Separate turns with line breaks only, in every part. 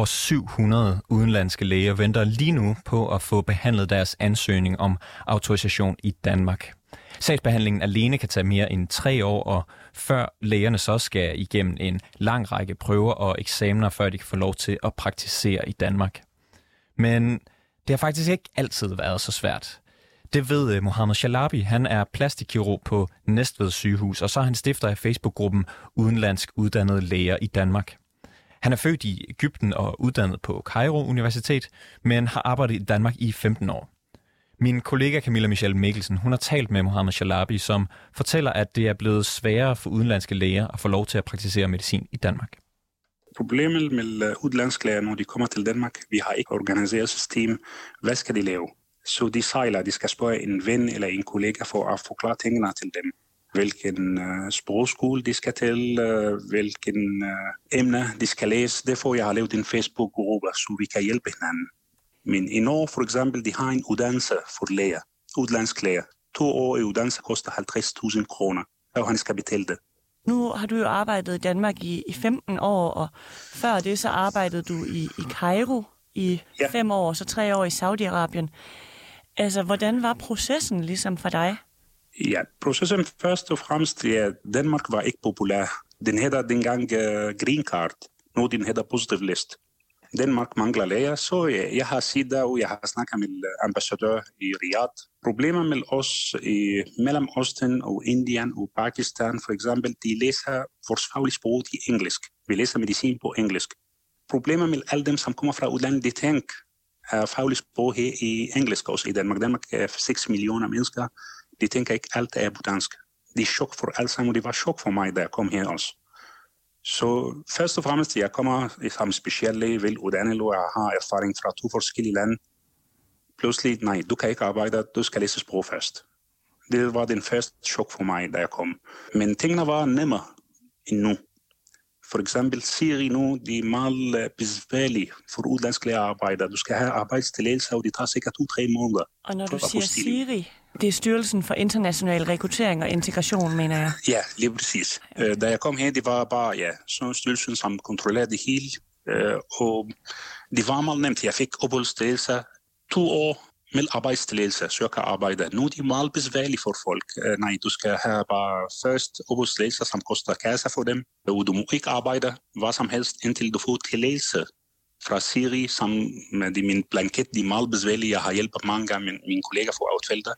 Over 700 udenlandske læger venter lige nu på at få behandlet deres ansøgning om autorisation i Danmark. Sagsbehandlingen alene kan tage mere end tre år, og før lægerne så skal igennem en lang række prøver og eksamener, før de kan få lov til at praktisere i Danmark. Men det har faktisk ikke altid været så svært. Det ved øh, Mohammed Shalabi. Han er plastikkirurg på Næstved sygehus, og så er han stifter af Facebook-gruppen Udenlandsk Uddannede Læger i Danmark. Han er født i Ægypten og uddannet på Cairo Universitet, men har arbejdet i Danmark i 15 år. Min kollega Camilla Michelle Mikkelsen, hun har talt med Mohammed Shalabi, som fortæller, at det er blevet sværere for udenlandske læger at få lov til at praktisere medicin i Danmark.
Problemet med øh, udenlandske læger, når de kommer til Danmark, vi har ikke organiseret system. Hvad skal de lave? Så de sejler, de skal spørge en ven eller en kollega for at forklare tingene til dem. Hvilken uh, sprogskole de skal til, uh, hvilken uh, emne de skal læse. Derfor jeg har lavet en Facebook-gruppe, så vi kan hjælpe hinanden. Men i Norge for eksempel, de har en uddannelse for læger, udlandsk læger. To år i uddannelse koster 50.000 kroner, og han skal betale det.
Nu har du jo arbejdet i Danmark i, i 15 år, og før det så arbejdede du i, i Cairo i ja. fem år, så tre år i Saudi-Arabien. Altså, hvordan var processen ligesom for dig?
Ja, processen først og fremmest, ja, Danmark var ikke populær. Den hedder dengang uh, green card, nu den hedder positive list. Danmark mangler læger, så ja, jeg har set der, og jeg har snakket med øh, ambassadør i Riyadh. Problemer med os i Mellemøsten og Indien og Pakistan, for eksempel, de læser vores faglige sprog i engelsk. Vi læser medicin på engelsk. Problemer med alle dem, som kommer fra udlandet, de tænker, er faglig sprog her i engelsk også i Danmark. Danmark er 6 millioner mennesker. De tænker ikke, alt er på dansk. Det er chok for alle sammen, og det var chok for mig, da jeg kom her også. Så først og fremmest, jeg kommer som specielle, uddannet, og jeg har erfaring fra to forskellige lande. Pludselig, nej, du kan ikke arbejde, du skal læse sprog først. Det var den første chok for mig, da jeg kom. Men tingene var nemmere end nu. For eksempel Siri nu, de er meget besværlige for udlandske arbejdere. Du skal have arbejdstilladelse, og det tager sikkert to-tre måneder.
Og når du siger Siri, det er Styrelsen for International Rekruttering og Integration, mener jeg.
Ja, lige præcis. Okay. Da jeg kom her, det var bare ja, sådan styrelsen, som kontrollerede det hele. Og det var meget nemt. Jeg fik opholdstilladelse to år med arbejdstilladelse, så jeg kan arbejde. Nu er det meget besværligt for folk. Uh, nej, du skal have bare først opholdstilladelse, som koster kasse for dem. Og du må ikke arbejde hvad som helst, indtil du får tilladelse fra Siri, som med de, min blanket, de er meget besværlige. Jeg har hjulpet mange min, mine for at udfælde det.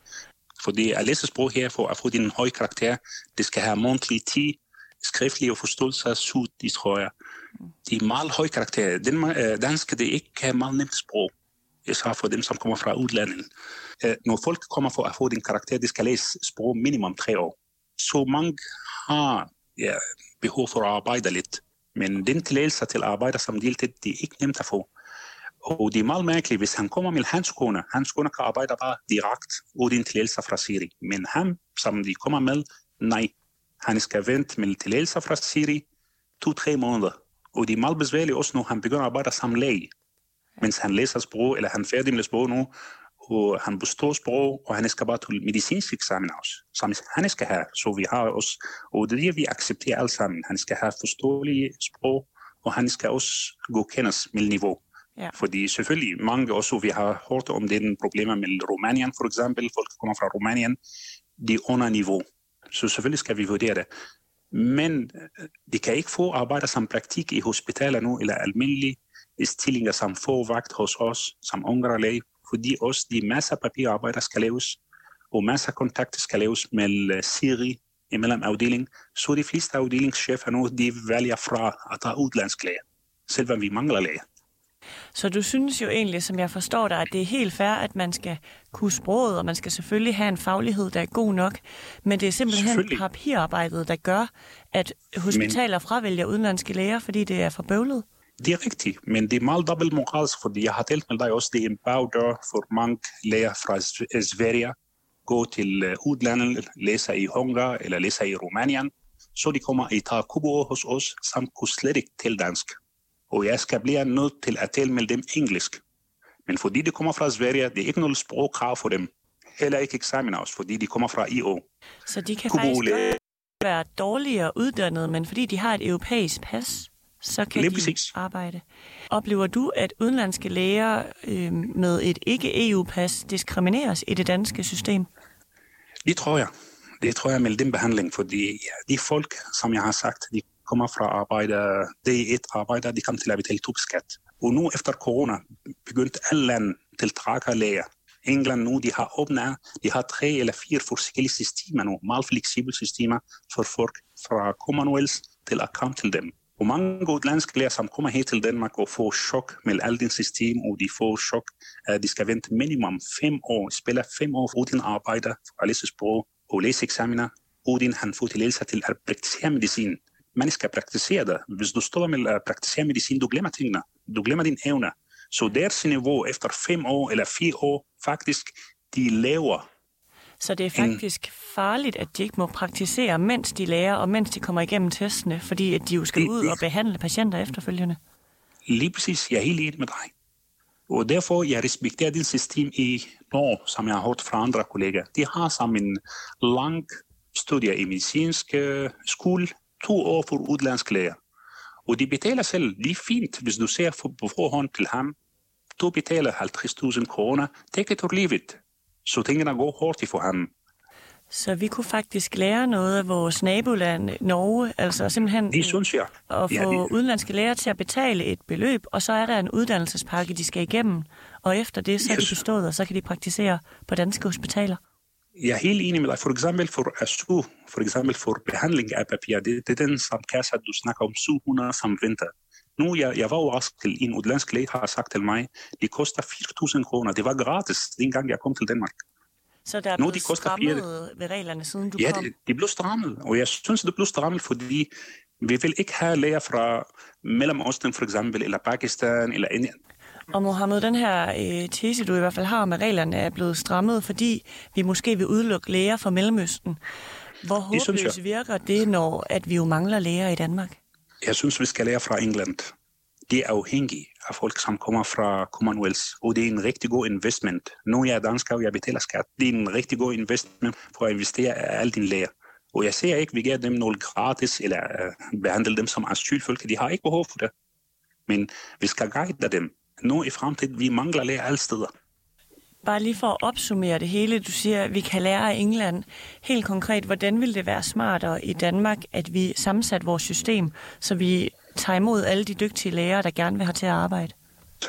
Fordi at læse sprog her, for at få din høje karakter, det skal have mundtlig 10, skriftlig og forståelse, sud, de tror jeg. De er meget høje karakter. Den, uh, dansk, det er ikke meget nemt sprog især for dem, som kommer fra udlandet. Når folk kommer for at få din karakter, de skal læse sprog minimum tre år. Så mange har ja, behov for at arbejde lidt. Men den tilladelse til arbejder, som deltid, det er ikke nemt at få. Og det er meget mærkeligt, hvis han kommer med hans kone, hans kone kan arbejde bare direkte uden tilladelse fra Siri. Men ham, som de kommer med, nej. Han skal vente med tilladelse fra Siri to-tre måneder. Og det er meget besværligt også, når han begynder at arbejde som læge mens han læser sprog, eller han er færdig med sprog nu, han består sprog, og han skal bare til medicinsk eksamen også, som han skal have. Så vi har også, og det er det, vi accepterer alle sammen. Han skal have forståelige sprog, og han skal også godkendes med niveau. Ja. Fordi selvfølgelig mange også, vi har hørt om den problemer med Rumænien for eksempel, folk kommer fra Rumænien, de er under niveau. Så selvfølgelig skal vi vurdere det. Men de kan ikke få arbejde som praktik i hospitaler nu, eller almindelige stillinger som forvagt hos os, som læge, fordi også de masser af papirarbejder skal laves, og masser af kontakter skal laves med Siri imellem afdeling, så de fleste afdelingschefer nu, de vælger fra at tage udlandsk læge, selvom vi mangler læge.
Så du synes jo egentlig, som jeg forstår dig, at det er helt fair, at man skal kunne sproget, og man skal selvfølgelig have en faglighed, der er god nok, men det er simpelthen papirarbejdet, der gør, at hospitaler fravælger udenlandske læger, fordi det er for bøvlet?
Det er rigtigt, men det er meget dobbeltmoralsk, fordi jeg har talt med dig også, det er bagdør for mange læger fra Sverige, gå til udlandet, læse i Ungarn eller læse i Rumænien, så de kommer i tage kubo hos os, samt kunne slet ikke til dansk. Og jeg skal blive nødt til at tale med dem engelsk. Men fordi de kommer fra Sverige, det er ikke noget sprogkrav for dem. Heller ikke eksamen også, fordi de kommer fra IO.
Så de kan Kubo faktisk være dårligere uddannet, men fordi de har et europæisk pas, så kan Lige de præcis. arbejde. Oplever du, at udenlandske læger øh, med et ikke-EU-pas diskrimineres i det danske system?
Det tror jeg. Det tror jeg med den behandling, fordi de folk, som jeg har sagt, de kommer fra arbejde, det er et arbejde, de kommer til at betale topskat. Og nu efter corona begyndte alle lande til læger. England nu, de har åbnet, de har tre eller fire forskellige systemer nu, meget fleksible systemer for folk fra Commonwealth til at komme til dem. Og mange udlandske læger, som kommer her til Danmark og får chok med alt det system, og de får chok, at de skal vente minimum fem år, spiller fem år uden arbejde for at læse sprog og læse eksamener, uden han får tilladelse til at praktisere medicin. Man skal praktisere det. Hvis du står med at praktisere medicin, du glemmer tingene. Du glemmer din evne. Så deres niveau efter fem år eller fire år, faktisk, de laver
så det er faktisk farligt, at de ikke må praktisere, mens de lærer, og mens de kommer igennem testene, fordi at de jo skal ud og behandle patienter efterfølgende.
Lige præcis. Jeg er helt enig med dig. Og derfor jeg respekterer det system i Norge, som jeg har hørt fra andre kolleger. De har som en lang studie i medicinsk øh, skole, to år for udlandske læger. Og de betaler selv. Det er fint, hvis du ser på forhånd til ham. Du betaler 50.000 kroner. Take it or leave it. Så tingene går hurtigt for ham.
Så vi kunne faktisk lære noget af vores naboland, Norge, altså simpelthen
det synes jeg.
at få ja, det... udenlandske læger til at betale et beløb, og så er der en uddannelsespakke, de skal igennem, og efter det, så er yes. de bestået, og så kan de praktisere på danske hospitaler.
Jeg er helt enig med dig. For eksempel for SU, for eksempel for behandling af papir, det, det er den som kasse, du snakker om 700 som venter. Nu, jeg, jeg var overrasket, en udlandsk læge har sagt til mig, det koster 4.000 kroner. Det var gratis, dengang jeg kom til Danmark.
Så der er blevet nu, de strammet fire... ved reglerne, siden du
ja,
kom?
Ja, de, de blev strammet, og jeg synes, det blev strammet, fordi vi vil ikke have læger fra Mellemøsten for eksempel, eller Pakistan, eller Indien.
Og Mohammed, den her øh, tese, du i hvert fald har med reglerne, er blevet strammet, fordi vi måske vil udelukke læger fra Mellemøsten. Hvor håbløst virker det, når at vi jo mangler læger i Danmark?
Jeg synes, vi skal lære fra England. De er afhængige af folk, som kommer fra Commonwealth, og det er en rigtig god investment. Nu er jeg dansker, og jeg betaler skat. Det er en rigtig god investment for at investere af alle dine læger. Og jeg ser ikke, at vi giver dem noget gratis, eller øh, behandler dem som asylfolk. De har ikke behov for det. Men vi skal guide dem. Nu i fremtiden, vi mangler læger alle steder.
Bare lige for at opsummere det hele, du siger, at vi kan lære af England. Helt konkret, hvordan ville det være smartere i Danmark, at vi sammensat vores system, så vi tager imod alle de dygtige læger, der gerne vil have til at arbejde?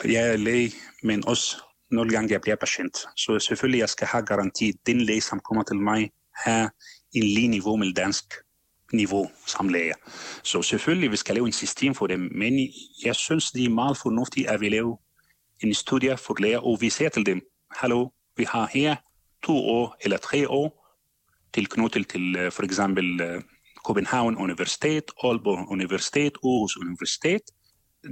Jeg er læge, men også nogle gange jeg bliver patient. Så selvfølgelig jeg skal have garanti, at den læge, som kommer til mig, har en lige niveau med dansk niveau som læger. Så selvfølgelig vi skal lave en system for dem, men jeg synes, det er meget fornuftigt, at vi laver en studie for læger, og vi ser til dem, hallo, vi har her to år eller tre år tilknyttet til øh, for eksempel øh, København Universitet, Aalborg Universitet, Aarhus Universitet.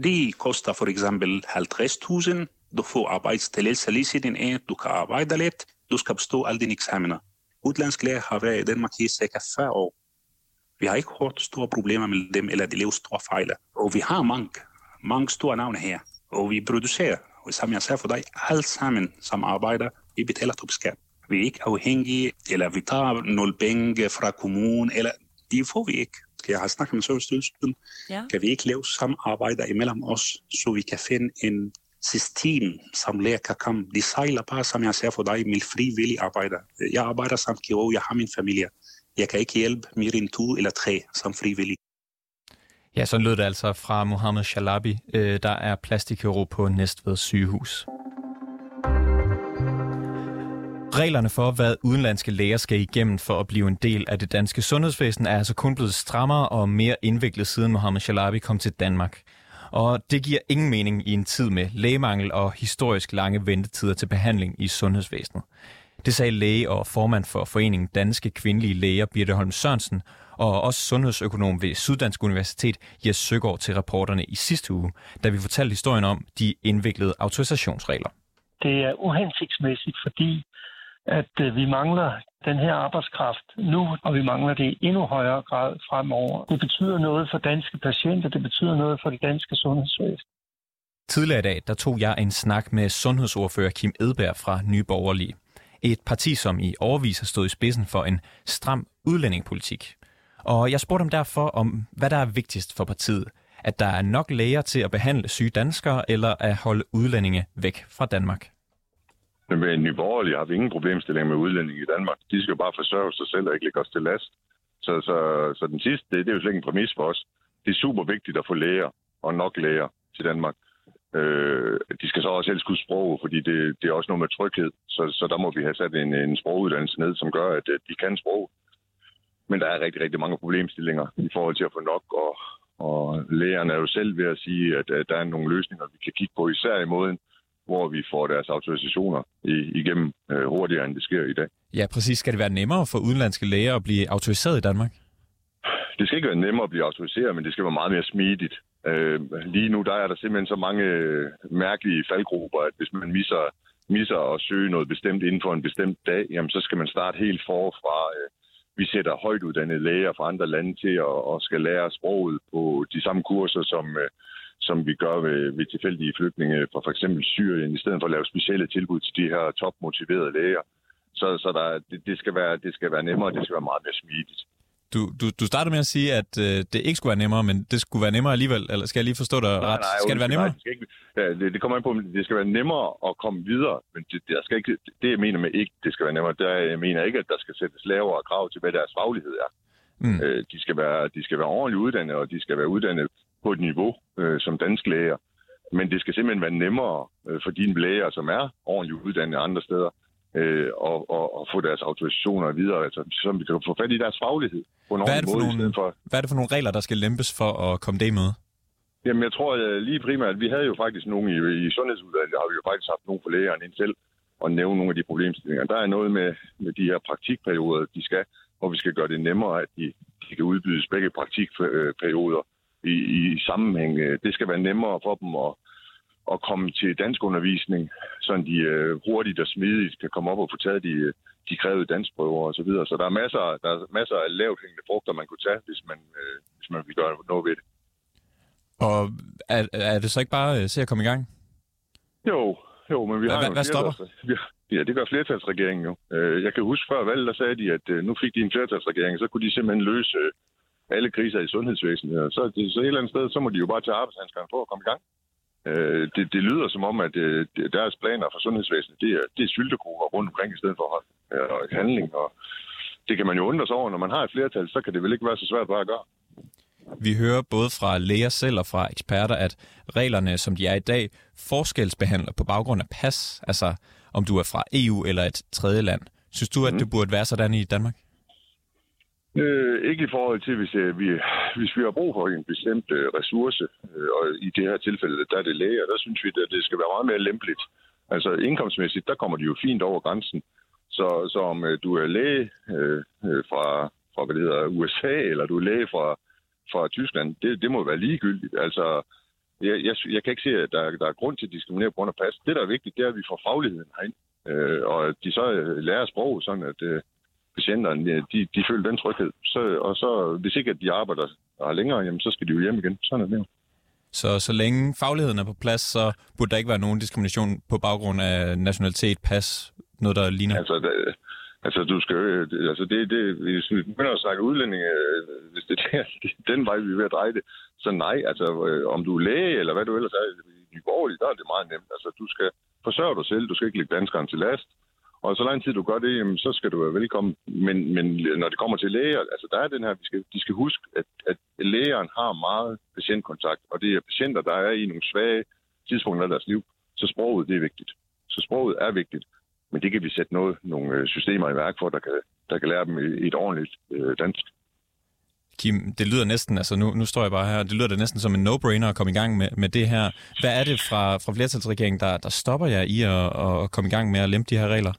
De koster for eksempel 50.000. Du får arbejdstilladelse lige siden af, du kan arbejde lidt, du skal bestå alle dine eksamener. Udlandsk lærer har været i Danmark i cirka 40 år. Vi har ikke hørt store problemer med dem, eller de laver store fejl. Og vi har mange, mange store navne her. Og vi producerer og som jeg sagde for dig, alt sammen som arbejder, vi betaler topskat. Vi er ikke afhængige, eller vi tager nogle penge fra kommunen, eller de får vi ikke. Jeg har snakket med Sundhedsstyrelsen. Ja. Kan vi ikke lave samarbejder imellem os, så vi kan finde en system, som læger kan komme. De sejler bare, som jeg sagde for dig, med frivillige arbejder. Jeg arbejder som kirurg, jeg har min familie. Jeg kan ikke hjælpe mere end to eller tre som frivillige.
Ja, så lød det altså fra Mohammed Shalabi, øh, der er plastikkirurg på Næstved sygehus. Reglerne for, hvad udenlandske læger skal igennem for at blive en del af det danske sundhedsvæsen, er altså kun blevet strammere og mere indviklet siden Mohammed Shalabi kom til Danmark. Og det giver ingen mening i en tid med lægemangel og historisk lange ventetider til behandling i sundhedsvæsenet. Det sagde læge og formand for Foreningen Danske Kvindelige Læger, Birte Holm Sørensen, og også sundhedsøkonom ved Syddansk Universitet, Jes Søgaard, til rapporterne i sidste uge, da vi fortalte historien om de indviklede autorisationsregler.
Det er uhensigtsmæssigt, fordi at øh, vi mangler den her arbejdskraft nu, og vi mangler det i endnu højere grad fremover. Det betyder noget for danske patienter, det betyder noget for det danske sundhedsvæsen.
Tidligere i dag, der tog jeg en snak med sundhedsordfører Kim Edberg fra Nye Borgerlige. Et parti, som i overvis har stået i spidsen for en stram udlændingepolitik. Og jeg spurgte dem derfor om, hvad der er vigtigst for partiet. at der er nok læger til at behandle syge danskere eller at holde udlændinge væk fra Danmark?
Men i Nyborgerlige har vi ingen problemstilling med udlændinge i Danmark. De skal jo bare forsørge sig selv og ikke lægge os til last. Så, så, så den sidste, det, det er jo slet ikke en præmis for os. Det er super vigtigt at få læger og nok læger til Danmark. Øh, de skal så også helst kunne sprog, fordi det, det er også noget med tryghed. Så, så der må vi have sat en, en sproguddannelse ned, som gør, at de kan sprog. Men der er rigtig, rigtig mange problemstillinger i forhold til at få nok, og, og lægerne er jo selv ved at sige, at, at der er nogle løsninger, vi kan kigge på, især i måden, hvor vi får deres autorisationer igennem øh, hurtigere, end det sker i dag.
Ja, præcis. Skal det være nemmere for udenlandske læger at blive autoriseret i Danmark?
Det skal ikke være nemmere at blive autoriseret, men det skal være meget mere smidigt. Øh, lige nu der er der simpelthen så mange øh, mærkelige faldgrupper, at hvis man misser, misser at søge noget bestemt inden for en bestemt dag, jamen, så skal man starte helt forfra. Øh, vi sætter højt uddannede læger fra andre lande til at, og skal lære sproget på de samme kurser, som, øh, som vi gør ved, ved tilfældige flygtninge fra for eksempel Syrien, i stedet for at lave specielle tilbud til de her topmotiverede læger. Så, så der, det, det, skal være, det skal være nemmere, det skal være meget mere smidigt.
Du, du, du startede med at sige, at øh, det ikke skulle være nemmere, men det skulle være nemmere alligevel, eller skal jeg lige forstå dig ret?
Nej, nej,
skal det være nemmere?
Nej, det, skal ikke, ja, det, det kommer ind på, det skal være nemmere at komme videre, men det, det, skal ikke, det jeg mener med ikke, det skal være nemmere, det er, jeg mener ikke, at der skal sættes lavere krav til, hvad deres faglighed er. Mm. Øh, de, skal være, de skal være ordentligt uddannet, og de skal være uddannet på et niveau øh, som dansk læger. Men det skal simpelthen være nemmere øh, for dine læger, som er ordentligt uddannet andre steder, øh, og, og, og få deres autorisationer videre, altså, så vi kan få fat i deres faglighed på en
hvad er, det for måde, nogle, for... hvad er det for nogle regler, der skal lempes for at komme det med?
Jamen, jeg tror at lige primært, at vi havde jo faktisk nogle i, i sundhedsudvalget, har vi jo faktisk haft nogle for lægerne ind selv, og nævne nogle af de problemstillinger. Der er noget med, med de her praktikperioder, de skal, hvor vi skal gøre det nemmere, at de, de kan udbydes begge praktikperioder i, i sammenhæng. Det skal være nemmere for dem at at komme til dansk undervisning, så de øh, hurtigt og smidigt kan komme op og få taget de, de krævede danskprøver osv. Så, videre. så der er masser, der er masser af lavt hængende frugter, man kunne tage, hvis man, øh, hvis man vil gøre noget ved det.
Og er, er det så ikke bare øh, se at komme i gang?
Jo, jo, men vi har
hvad,
jo
hvad stopper?
Ja, det gør flertalsregeringen jo. Jeg kan huske før valget, der sagde de, at nu fik de en flertalsregering, så kunne de simpelthen løse alle kriser i sundhedsvæsenet. Så, det, så et eller andet sted, så må de jo bare tage arbejdshandskerne på og komme i gang. Øh, det, det lyder som om, at øh, deres planer for sundhedsvæsenet, det er, det er syltekruer rundt omkring i stedet for øh, handling. Og det kan man jo undre sig over, når man har et flertal, så kan det vel ikke være så svært bare at gøre.
Vi hører både fra læger selv og fra eksperter, at reglerne, som de er i dag, forskelsbehandler på baggrund af pas, altså om du er fra EU eller et tredje land. Synes du, at det burde være sådan i Danmark?
Øh, ikke i forhold til, hvis, øh, vi, hvis vi har brug for en bestemt øh, ressource, øh, og i det her tilfælde, der er det læger, der synes vi, at det skal være meget mere lempeligt. Altså indkomstmæssigt, der kommer de jo fint over grænsen. Så, så om øh, du er læge øh, øh fra, fra hvad det hedder, USA, eller du er læge fra, fra Tyskland, det, det må være ligegyldigt. Altså, jeg, jeg, jeg kan ikke se, at der, der er grund til at diskriminere på grund af pas. Det, der er vigtigt, det er, at vi får fagligheden herind. Øh, og at de så øh, lærer sprog, sådan at, øh, patienterne, de, de føler den tryghed. Så, og så, hvis ikke at de arbejder der længere, jamen, så skal de jo hjem igen. Sådan er det jo.
Så så længe fagligheden er på plads, så burde der ikke være nogen diskrimination på baggrund af nationalitet, pas, noget der ligner?
Altså, det, altså du skal altså det, det, hvis vi begynder at snakke udlændinge, hvis det er den vej, vi er ved at dreje det, så nej, altså om du er læge, eller hvad du ellers er, i Borgerlige, der er det meget nemt. Altså du skal forsørge dig selv, du skal ikke lægge danskeren til last, og så lang tid du gør det, jamen, så skal du være velkommen. Men, men når det kommer til læger, altså der er den her, vi skal, de skal huske, at, at lægeren har meget patientkontakt, og det er patienter, der er i nogle svage tidspunkter af deres liv. Så sproget, det er vigtigt. Så sproget er vigtigt. Men det kan vi sætte noget, nogle øh, systemer i værk for, der kan, der kan lære dem et ordentligt øh, dansk.
Kim, det lyder næsten, altså nu, nu står jeg bare her, det lyder det næsten som en no-brainer at komme i gang med, med det her. Hvad er det fra, fra flertalsregeringen, der, der stopper jer i at, at komme i gang med at lempe de her regler?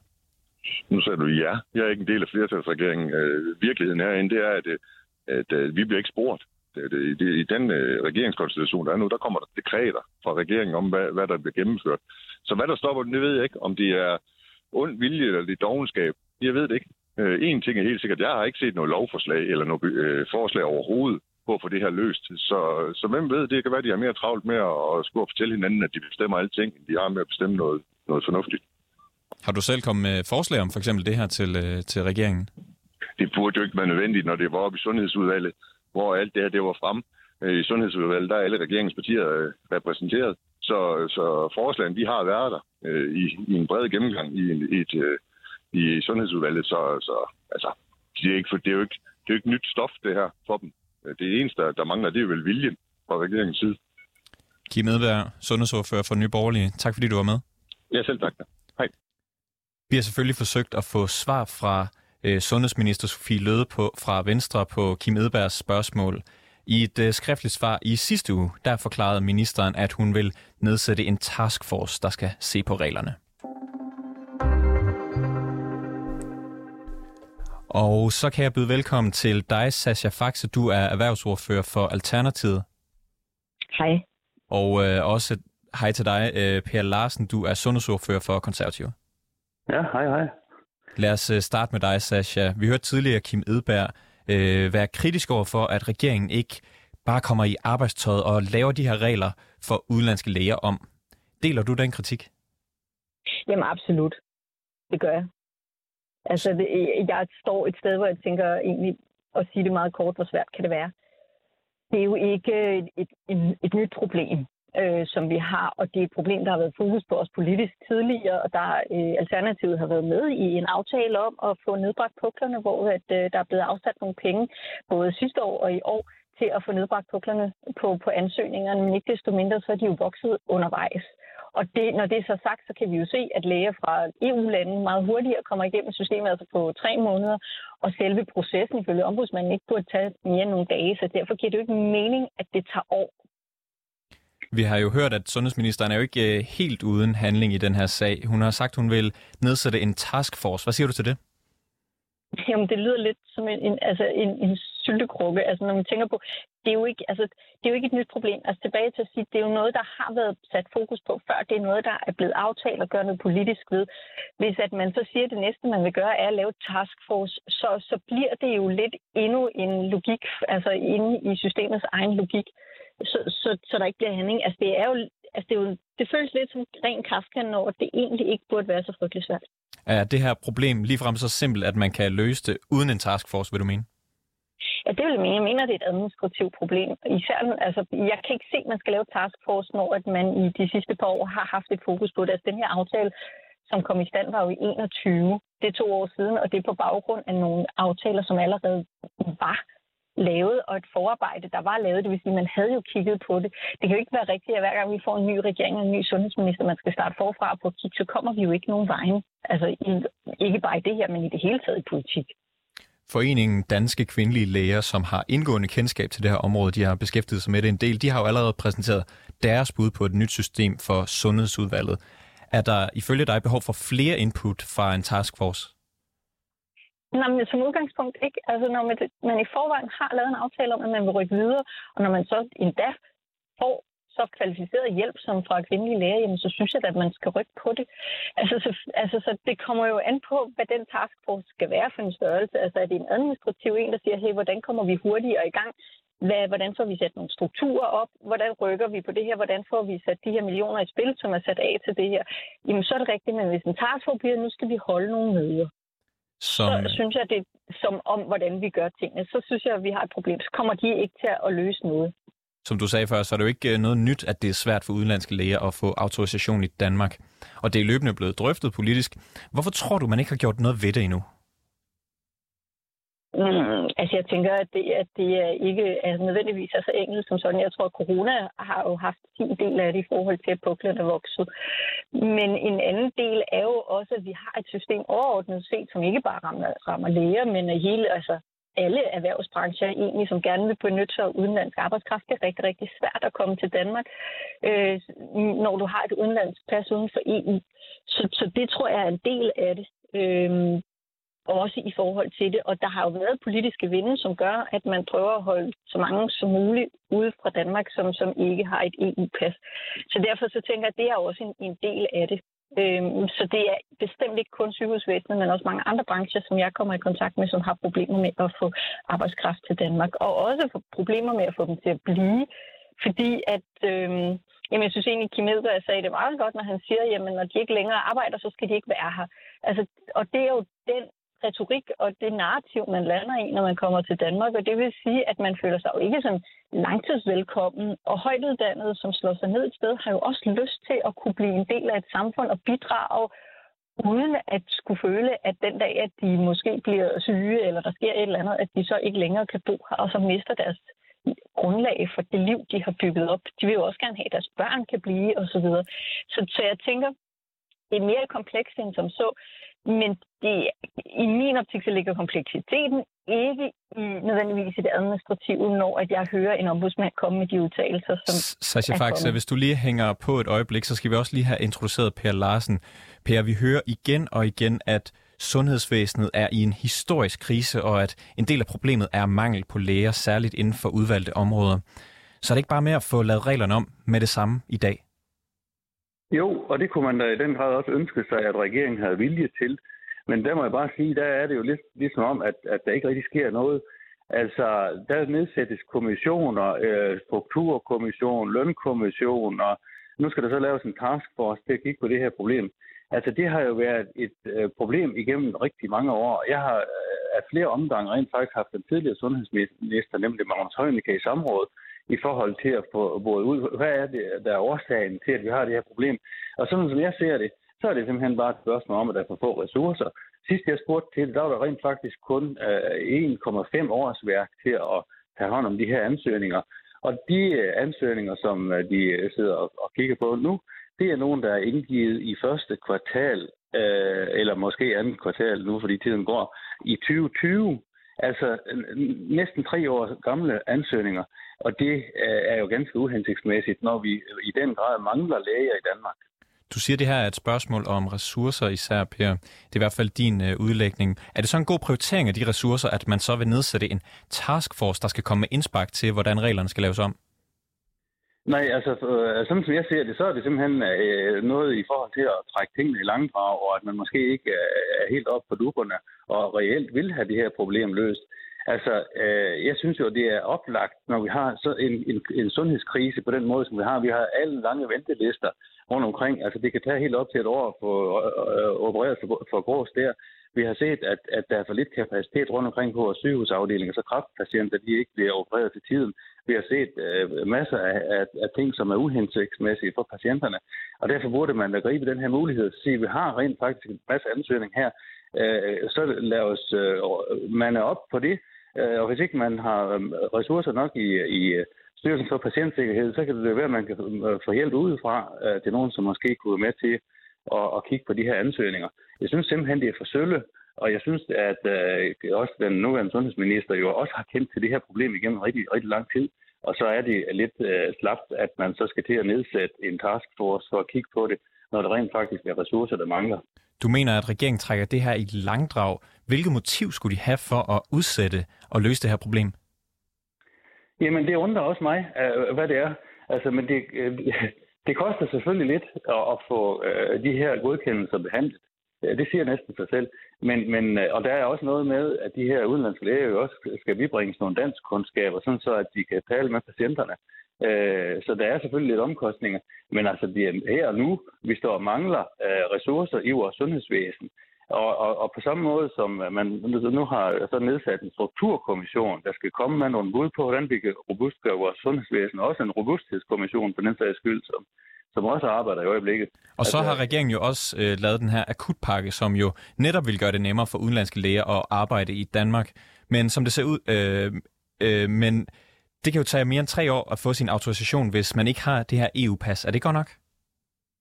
Nu sagde du ja. Jeg er ikke en del af flertalsregeringen. Øh, virkeligheden herinde, det er, at, øh, at, at vi bliver ikke spurgt. Det, det, det, I den øh, regeringskonstellation, der er nu, der kommer der dekreter fra regeringen om, hvad, hvad der bliver gennemført. Så hvad der stopper, det ved jeg ikke. Om det er ond vilje eller det er dogenskab, jeg ved det ikke. Øh, en ting er helt sikkert, jeg har ikke set noget lovforslag eller noget øh, forslag overhovedet på at få det her løst. Så, så hvem ved, det kan være, at de har mere travlt med at skulle fortælle hinanden, at de bestemmer alting, end de har med at bestemme noget, noget fornuftigt.
Har du selv kommet med forslag om for eksempel det her til, øh, til regeringen?
Det burde jo ikke være nødvendigt, når det var oppe i Sundhedsudvalget, hvor alt det her det var frem. I Sundhedsudvalget, der er alle regeringspartier øh, repræsenteret. Så, så forslagene, de har været der øh, i, i en bred gennemgang i, i, et, øh, i Sundhedsudvalget. Så, så altså, det er, ikke, for det, er jo ikke, det er jo ikke nyt stof, det her, for dem. Det eneste, der, der mangler, det er vel viljen fra regeringens side.
Kim Edberg, sundhedsordfører for Nye Borgerlige. Tak fordi du var med.
Ja, selv tak.
Vi har selvfølgelig forsøgt at få svar fra øh, sundhedsminister Sofie Løde på, fra Venstre på Kim Edbergs spørgsmål. I et øh, skriftligt svar i sidste uge, der forklarede ministeren, at hun vil nedsætte en taskforce, der skal se på reglerne. Og så kan jeg byde velkommen til dig, Sascha Faxe. Du er erhvervsordfører for Alternativet.
Hej.
Og øh, også hej til dig, øh, Per Larsen. Du er sundhedsordfører for Konservative.
Ja, hej hej.
Lad os øh, starte med dig, Sascha. Vi hørte tidligere Kim Edberg øh, være kritisk over for, at regeringen ikke bare kommer i arbejdstøjet og laver de her regler for udenlandske læger om. Deler du den kritik?
Jamen absolut. Det gør jeg. Altså, det, jeg står et sted, hvor jeg tænker egentlig at sige det meget kort, hvor svært kan det være. Det er jo ikke et, et, et, et nyt problem øh, som vi har, og det er et problem, der har været fokus på os politisk tidligere, og der øh, Alternativet har været med i en aftale om at få nedbragt puklerne, hvor at, øh, der er blevet afsat nogle penge, både sidste år og i år, til at få nedbragt puklerne på, på ansøgningerne, men ikke desto mindre, så er de jo vokset undervejs. Og det, når det er så sagt, så kan vi jo se, at læger fra EU-lande meget hurtigere kommer igennem systemet, altså på tre måneder, og selve processen ifølge ombudsmanden ikke burde tage mere end nogle dage, så derfor giver det jo ikke mening, at det tager år
vi har jo hørt, at sundhedsministeren er jo ikke øh, helt uden handling i den her sag. Hun har sagt, hun vil nedsætte en taskforce. Hvad siger du til det?
Jamen, det lyder lidt som en, en, altså en, en syltekrukke. Altså, når man tænker på, det er, jo ikke, altså, det er jo ikke et nyt problem. Altså, tilbage til at sige, det er jo noget, der har været sat fokus på før. Det er noget, der er blevet aftalt og gøre noget politisk ved. Hvis at man så siger, at det næste, man vil gøre, er at lave taskforce, så, så bliver det jo lidt endnu en logik, altså inde i systemets egen logik så, så, så der ikke bliver handling. Altså, det er jo, altså, det, er jo, det føles lidt som ren Kafka, når det egentlig ikke burde være så frygteligt svært.
Er det her problem ligefrem så simpelt, at man kan løse det uden en taskforce, vil du mene?
Ja, det vil jeg mene. Jeg mener, det er et administrativt problem. Især, altså, jeg kan ikke se, at man skal lave taskforce, når at man i de sidste par år har haft et fokus på det. Altså, den her aftale, som kom i stand, var jo i 21. Det er to år siden, og det er på baggrund af nogle aftaler, som allerede var lavet, og et forarbejde, der var lavet. Det vil sige, man havde jo kigget på det. Det kan jo ikke være rigtigt, at hver gang vi får en ny regering og en ny sundhedsminister, man skal starte forfra på at kigge, så kommer vi jo ikke nogen vejen. Altså ikke bare i det her, men i det hele taget i politik.
Foreningen Danske Kvindelige Læger, som har indgående kendskab til det her område, de har beskæftiget sig med det en del, de har jo allerede præsenteret deres bud på et nyt system for sundhedsudvalget. Er der ifølge dig behov for flere input fra en taskforce?
Nej, men som udgangspunkt ikke. Altså, når man, man i forvejen har lavet en aftale om, at man vil rykke videre, og når man så endda får så kvalificeret hjælp som fra kvindelige læger, jamen, så synes jeg at man skal rykke på det. Altså så, altså, så det kommer jo an på, hvad den taskforce skal være for en størrelse. Altså er det en administrativ en, der siger, hey, hvordan kommer vi hurtigere i gang? Hvad, hvordan får vi sat nogle strukturer op? Hvordan rykker vi på det her? Hvordan får vi sat de her millioner i spil, som er sat af til det her? Jamen, så er det rigtigt, men hvis en taskforce bliver, nu skal vi holde nogle møder. Som... Så synes jeg, det er som om, hvordan vi gør tingene. Så synes jeg, at vi har et problem. Så kommer de ikke til at løse noget.
Som du sagde før, så er det jo ikke øh, noget nyt, at det er svært for udenlandske læger at få autorisation i Danmark. Og det er løbende blevet drøftet politisk. Hvorfor tror du, man ikke har gjort noget ved det endnu?
Mm, altså jeg tænker, at det, at det er ikke er nødvendigvis er så enkelt som sådan. Jeg tror, at corona har jo haft sin del af det i forhold til, at puklerne er vokset. Men en anden del er jo også, at vi har et system overordnet set, som ikke bare rammer, rammer læger, men hele, altså alle erhvervsbrancher egentlig, som gerne vil benytte sig af udenlandsk arbejdskraft. Det er rigtig, rigtig svært at komme til Danmark, øh, når du har et udenlandsk pas uden for EU. Så, så det tror jeg er en del af det. Øh, også i forhold til det. Og der har jo været politiske vinde, som gør, at man prøver at holde så mange som muligt ude fra Danmark, som, som ikke har et EU-pas. Så derfor så tænker jeg, at det er også en, en del af det. Øhm, så det er bestemt ikke kun sygehusvæsenet, men også mange andre brancher, som jeg kommer i kontakt med, som har problemer med at få arbejdskraft til Danmark. Og også få problemer med at få dem til at blive, fordi at, øhm, jamen jeg synes egentlig, Kim Edberg sagde det meget godt, når han siger, jamen når de ikke længere arbejder, så skal de ikke være her. Altså, og det er jo den retorik og det narrativ, man lander i, når man kommer til Danmark. Og det vil sige, at man føler sig jo ikke sådan langtidsvelkommen. Og højtuddannede, som slår sig ned et sted, har jo også lyst til at kunne blive en del af et samfund og bidrage uden at skulle føle, at den dag, at de måske bliver syge, eller der sker et eller andet, at de så ikke længere kan bo her, og så mister deres grundlag for det liv, de har bygget op. De vil jo også gerne have, at deres børn kan blive osv. Så, videre. så, så jeg tænker, det er mere komplekst end som så. Men det, i min optik så ligger kompleksiteten ikke i nødvendigvis i det administrative, når at jeg hører en ombudsmand komme med de udtalelser, som
Sascha Fax, hvis du lige hænger på et øjeblik, så skal vi også lige have introduceret Per Larsen. Per, vi hører igen og igen, at sundhedsvæsenet er i en historisk krise, og at en del af problemet er mangel på læger, særligt inden for udvalgte områder. Så er det ikke bare med at få lavet reglerne om med det samme i dag?
Jo, og det kunne man da i den grad også ønske sig, at regeringen havde vilje til. Men der må jeg bare sige, der er det jo lidt ligesom om, at, at der ikke rigtig sker noget. Altså, der nedsættes kommissioner, øh, strukturkommission, lønkommission, og nu skal der så laves en taskforce til at kigge på det her problem. Altså, det har jo været et øh, problem igennem rigtig mange år. Jeg har øh, af flere omgange rent faktisk haft den tidligere sundhedsminister, nemlig Magnus Heunicke, i samråd, i forhold til at få både ud, hvad er det, der er årsagen til, at vi har det her problem. Og sådan som jeg ser det, så er det simpelthen bare et spørgsmål om, at der er for få ressourcer. Sidst jeg spurgte til det, der var der rent faktisk kun øh, 1,5 års værk til at tage hånd om de her ansøgninger. Og de øh, ansøgninger, som øh, de sidder og, og kigger på nu, det er nogen, der er indgivet i første kvartal, øh, eller måske andet kvartal nu, fordi tiden går, i 2020. Altså næsten tre år gamle ansøgninger, og det øh, er jo ganske uhensigtsmæssigt, når vi i den grad mangler læger i Danmark.
Du siger, det her er et spørgsmål om ressourcer især, Per. Det er i hvert fald din øh, udlægning. Er det så en god prioritering af de ressourcer, at man så vil nedsætte en taskforce, der skal komme med indspark til, hvordan reglerne skal laves om?
Nej, altså øh, sådan som jeg ser det, så er det simpelthen øh, noget i forhold til at trække tingene i langdrag, og at man måske ikke er helt op på duberne og reelt vil have det her problem løst. Altså, øh, jeg synes jo, det er oplagt, når vi har så en, en, en sundhedskrise på den måde, som vi har. Vi har alle lange ventelister rundt omkring. Altså, det kan tage helt op til et år at få øh, øh opereret for, for grås der. Vi har set, at, at der er for lidt kapacitet rundt omkring på vores sygehusafdelinger, så kraftpatienter de ikke bliver opereret til tiden. Vi har set øh, masser af, af, af ting, som er uhensigtsmæssige for patienterne, og derfor burde man da gribe den her mulighed og sige, at vi har rent faktisk en masse ansøgning her, øh, så lad os øh, mande op på det, Øh, og hvis ikke man har øhm, ressourcer nok i, i øh, Styrelsen for Patientsikkerhed, så kan det være, at man kan øh, få hjælp udefra til nogen, som måske kunne være med til at, at kigge på de her ansøgninger. Jeg synes simpelthen, det er for sølle, og jeg synes, at øh, også den nuværende sundhedsminister jo også har kendt til det her problem igennem rigtig, rigtig lang tid. Og så er det lidt øh, slapt, at man så skal til at nedsætte en taskforce for at kigge på det, når der rent faktisk er ressourcer, der mangler.
Du mener, at regeringen trækker det her i langdrag. Hvilket motiv skulle de have for at udsætte og løse det her problem?
Jamen, det undrer også mig, øh, hvad det er. Altså, men det, øh, det koster selvfølgelig lidt at få øh, de her godkendelser behandlet. Det siger næsten sig selv. Men, men, og der er også noget med, at de her udenlandske læger jo også skal bibringes nogle dansk kundskaber, sådan så at de kan tale med patienterne. Så der er selvfølgelig lidt omkostninger. Men altså, det er her og nu, vi står og mangler ressourcer i vores sundhedsvæsen. Og, og, og på samme måde som man nu har så nedsat en strukturkommission, der skal komme med nogle bud på, hvordan vi kan robustgøre vores sundhedsvæsen, også en robusthedskommission på den sags skyld, som, som også arbejder i øjeblikket.
Og så altså- har regeringen jo også øh, lavet den her akutpakke, som jo netop vil gøre det nemmere for udenlandske læger at arbejde i Danmark. Men som det ser ud, øh, øh, men det kan jo tage mere end tre år at få sin autorisation, hvis man ikke har det her EU-pas. Er det godt nok?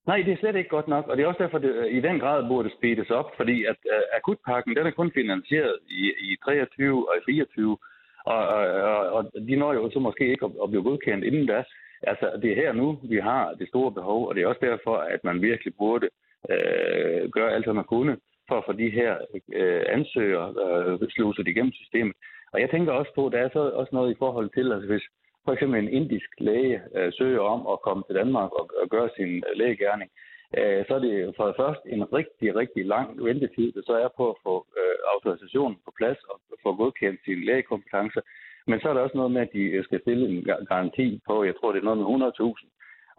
Nej, det er slet ikke godt nok, og det er også derfor, det øh, i den grad burde speedes op, fordi at uh, akutpakken, den er kun finansieret i, i 23 og i 24, og, og, og de når jo så måske ikke at, at blive godkendt inden da. Altså, det er her nu, vi har det store behov, og det er også derfor, at man virkelig burde øh, gøre alt, hvad man kunne, for at få de her øh, ansøgere øh, sluset igennem systemet. Og jeg tænker også på, at der er så også noget i forhold til, altså hvis, for eksempel en indisk læge øh, søger om at komme til Danmark og, og gøre sin øh, lægegærning, øh, så er det for det første en rigtig, rigtig lang ventetid, der så er på at få øh, autorisationen på plads og få godkendt sine lægekompetencer. Men så er der også noget med, at de øh, skal stille en garanti på, jeg tror, det er noget med 100.000.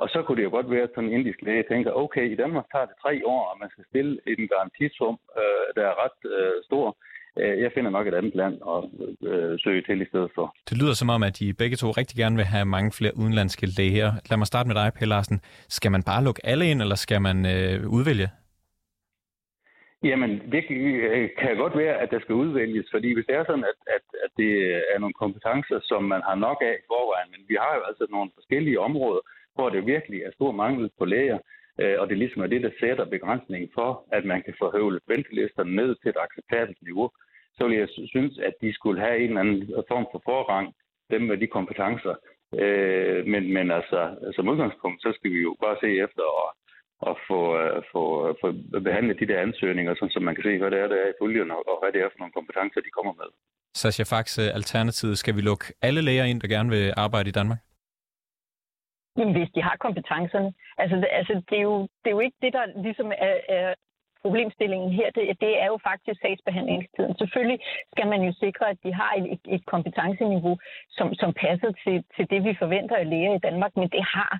Og så kunne det jo godt være, at sådan en indisk læge tænker, okay, i Danmark tager det tre år, og man skal stille en garantisum, øh, der er ret øh, stor øh, jeg finder nok et andet land at øh, søge til i stedet for.
Det lyder som om, at de begge to rigtig gerne vil have mange flere udenlandske læger. Lad mig starte med dig, Per Larsen. Skal man bare lukke alle ind, eller skal man øh, udvælge?
Jamen, det kan godt være, at der skal udvælges, fordi hvis det er sådan, at, at, at det er nogle kompetencer, som man har nok af i forvejen, men vi har jo altså nogle forskellige områder, hvor det virkelig er stor mangel på læger, øh, Øh, og det ligesom er det, der sætter begrænsningen for, at man kan forhøvle ventelisterne ned til et acceptabelt niveau, så vil jeg synes, at de skulle have en eller anden form for forrang, dem med de kompetencer. Øh, men, men altså, som udgangspunkt, så skal vi jo bare se efter at at få, øh, få, få behandlet de der ansøgninger, sådan, så man kan se, hvad det er, der er i puljen, og, og hvad det er for nogle kompetencer, de kommer med.
Sascha Faxe, Alternativet, skal vi lukke alle læger ind, der gerne vil arbejde i Danmark?
Jamen, hvis de har kompetencerne. Altså, det, altså, det, er, jo, det er jo ikke det, der ligesom er, er problemstillingen her. Det, det er jo faktisk sagsbehandlingstiden. Selvfølgelig skal man jo sikre, at de har et, et kompetenceniveau, som, som passer til, til det, vi forventer af læger i Danmark, men det har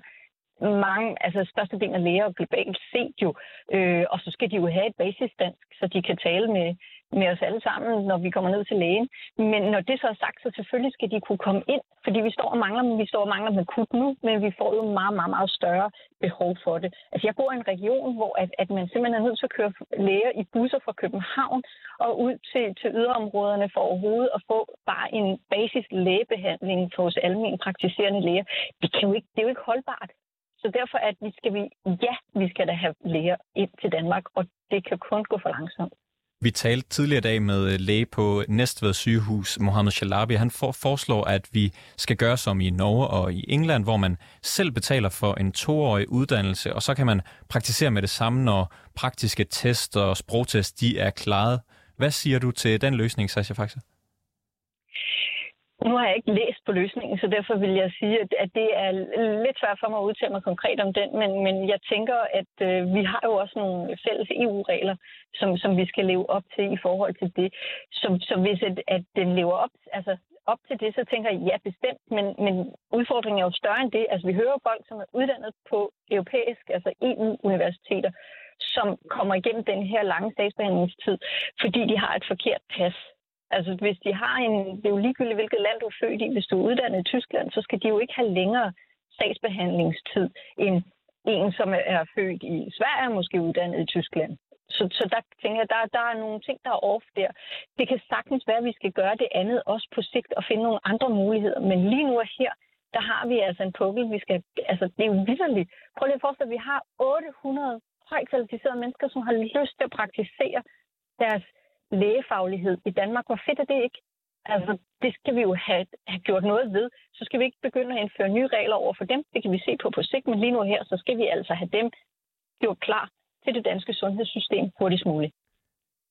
mange, altså størstedelen af læger globalt set jo, øh, og så skal de jo have et basisdansk, så de kan tale med, med os alle sammen, når vi kommer ned til lægen. Men når det så er sagt, så selvfølgelig skal de kunne komme ind, fordi vi står og mangler dem. Vi står og mangler dem akut nu, men vi får jo meget, meget, meget større behov for det. Altså jeg bor i en region, hvor at, at man simpelthen er nødt til at køre læger i busser fra København og ud til, til yderområderne for overhovedet at få bare en basis lægebehandling hos os almindelige praktiserende læger. Det, kan jo ikke, det er jo ikke holdbart. Så derfor at vi skal vi, ja, vi skal da have læger ind til Danmark, og det kan kun gå for langsomt.
Vi talte tidligere i dag med øh, læge på Næstved sygehus, Mohammed Shalabi. Han for, foreslår, at vi skal gøre som i Norge og i England, hvor man selv betaler for en toårig uddannelse, og så kan man praktisere med det samme, når praktiske test og sprogtest de er klaret. Hvad siger du til den løsning, Sasha Faxe?
Nu har jeg ikke læst på løsningen, så derfor vil jeg sige, at det er lidt svært for mig at udtale mig konkret om den, men, men jeg tænker, at øh, vi har jo også nogle fælles EU-regler, som, som vi skal leve op til i forhold til det. Så, så hvis at, at den lever op, altså op til det, så tænker jeg, ja, bestemt, men, men udfordringen er jo større end det. Altså, vi hører folk, som er uddannet på europæisk, altså EU-universiteter, som kommer igennem den her lange sagsbehandlingstid, fordi de har et forkert pas. Altså, hvis de har en... Det er jo ligegyldigt, hvilket land du er født i. Hvis du er uddannet i Tyskland, så skal de jo ikke have længere sagsbehandlingstid end en, som er født i Sverige, måske uddannet i Tyskland. Så, så der tænker jeg, der, der er nogle ting, der er off der. Det kan sagtens være, at vi skal gøre det andet også på sigt og finde nogle andre muligheder. Men lige nu og her, der har vi altså en pukkel. Vi skal, altså, det er jo vidderligt. Prøv lige at forestille at vi har 800 højt kvalificerede mennesker, som har lyst til at praktisere deres lægefaglighed i Danmark. Hvor fedt er det ikke? Altså, det skal vi jo have, have gjort noget ved. Så skal vi ikke begynde at indføre nye regler over for dem. Det kan vi se på på sigt, men lige nu her, så skal vi altså have dem gjort klar til det danske sundhedssystem hurtigst muligt.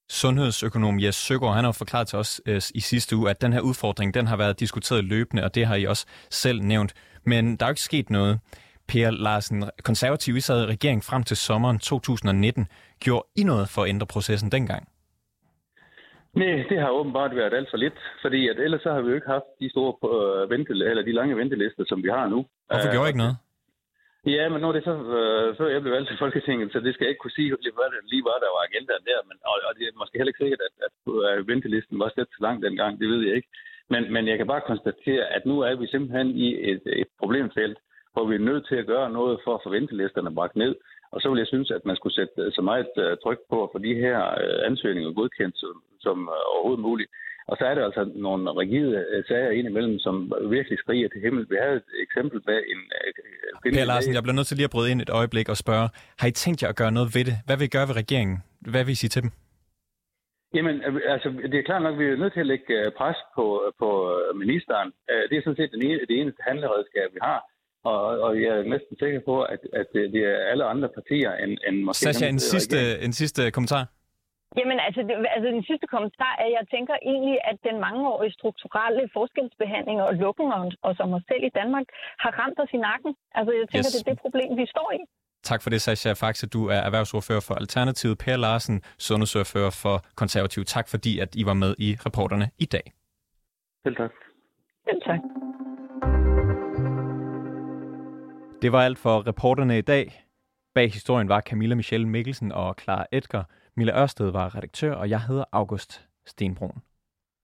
Sundhedsøkonom Jes Søgaard, han har forklaret til os øh, i sidste uge, at den her udfordring, den har været diskuteret løbende, og det har I også selv nævnt. Men der er jo ikke sket noget. Per Larsen, konservativ, I sad i regering frem til sommeren 2019. Gjorde I noget for at ændre processen dengang?
Nej, det har åbenbart været alt for lidt, fordi at ellers så har vi jo ikke haft de store uh, vente, eller de lange ventelister, som vi har nu.
Hvorfor gjorde I ikke noget?
Ja, men nu er det så, uh, før jeg blev valgt til Folketinget, så det skal jeg ikke kunne sige, hvad det lige var, der var agendaen der. Men, og, og det er måske heller ikke sikkert, at, at uh, ventelisten var slet så lang dengang, det ved jeg ikke. Men, men jeg kan bare konstatere, at nu er vi simpelthen i et, et problemfelt, hvor vi er nødt til at gøre noget for at få ventelisterne bragt ned. Og så vil jeg synes, at man skulle sætte så meget tryk på at få de her ansøgninger godkendt som, som overhovedet muligt. Og så er der altså nogle rigide sager indimellem, som virkelig skriger til himmel. Vi havde et eksempel med en...
Per Larsen, jeg bliver nødt til lige at bryde ind et øjeblik og spørge, har I tænkt jer at gøre noget ved det? Hvad vil I gøre ved regeringen? Hvad vil I sige til dem?
Jamen, altså, det er klart nok, at vi er nødt til at lægge pres på, på ministeren. Det er sådan set det eneste handleredskab, vi har. Og, og jeg er næsten sikker på, at, at det er alle andre partier end, end
måske... Sascha, en sidste, en sidste kommentar.
Jamen altså, det, altså den sidste kommentar er, at jeg tænker egentlig, at den mangeårige strukturelle forskelsbehandling og lukken og som os selv i Danmark har ramt os i nakken. Altså jeg tænker, yes. det er det problem, vi står i.
Tak for det, Sascha Faxe. Du er erhvervsordfører for Alternativet. Per Larsen, sundhedsordfører for Konservativ. Tak fordi, at I var med i reporterne i dag.
Selv tak.
Selv tak.
Det var alt for reporterne i dag. Bag historien var Camilla Michelle Mikkelsen og Clara Edgar. Mille Ørsted var redaktør, og jeg hedder August Stenbrun.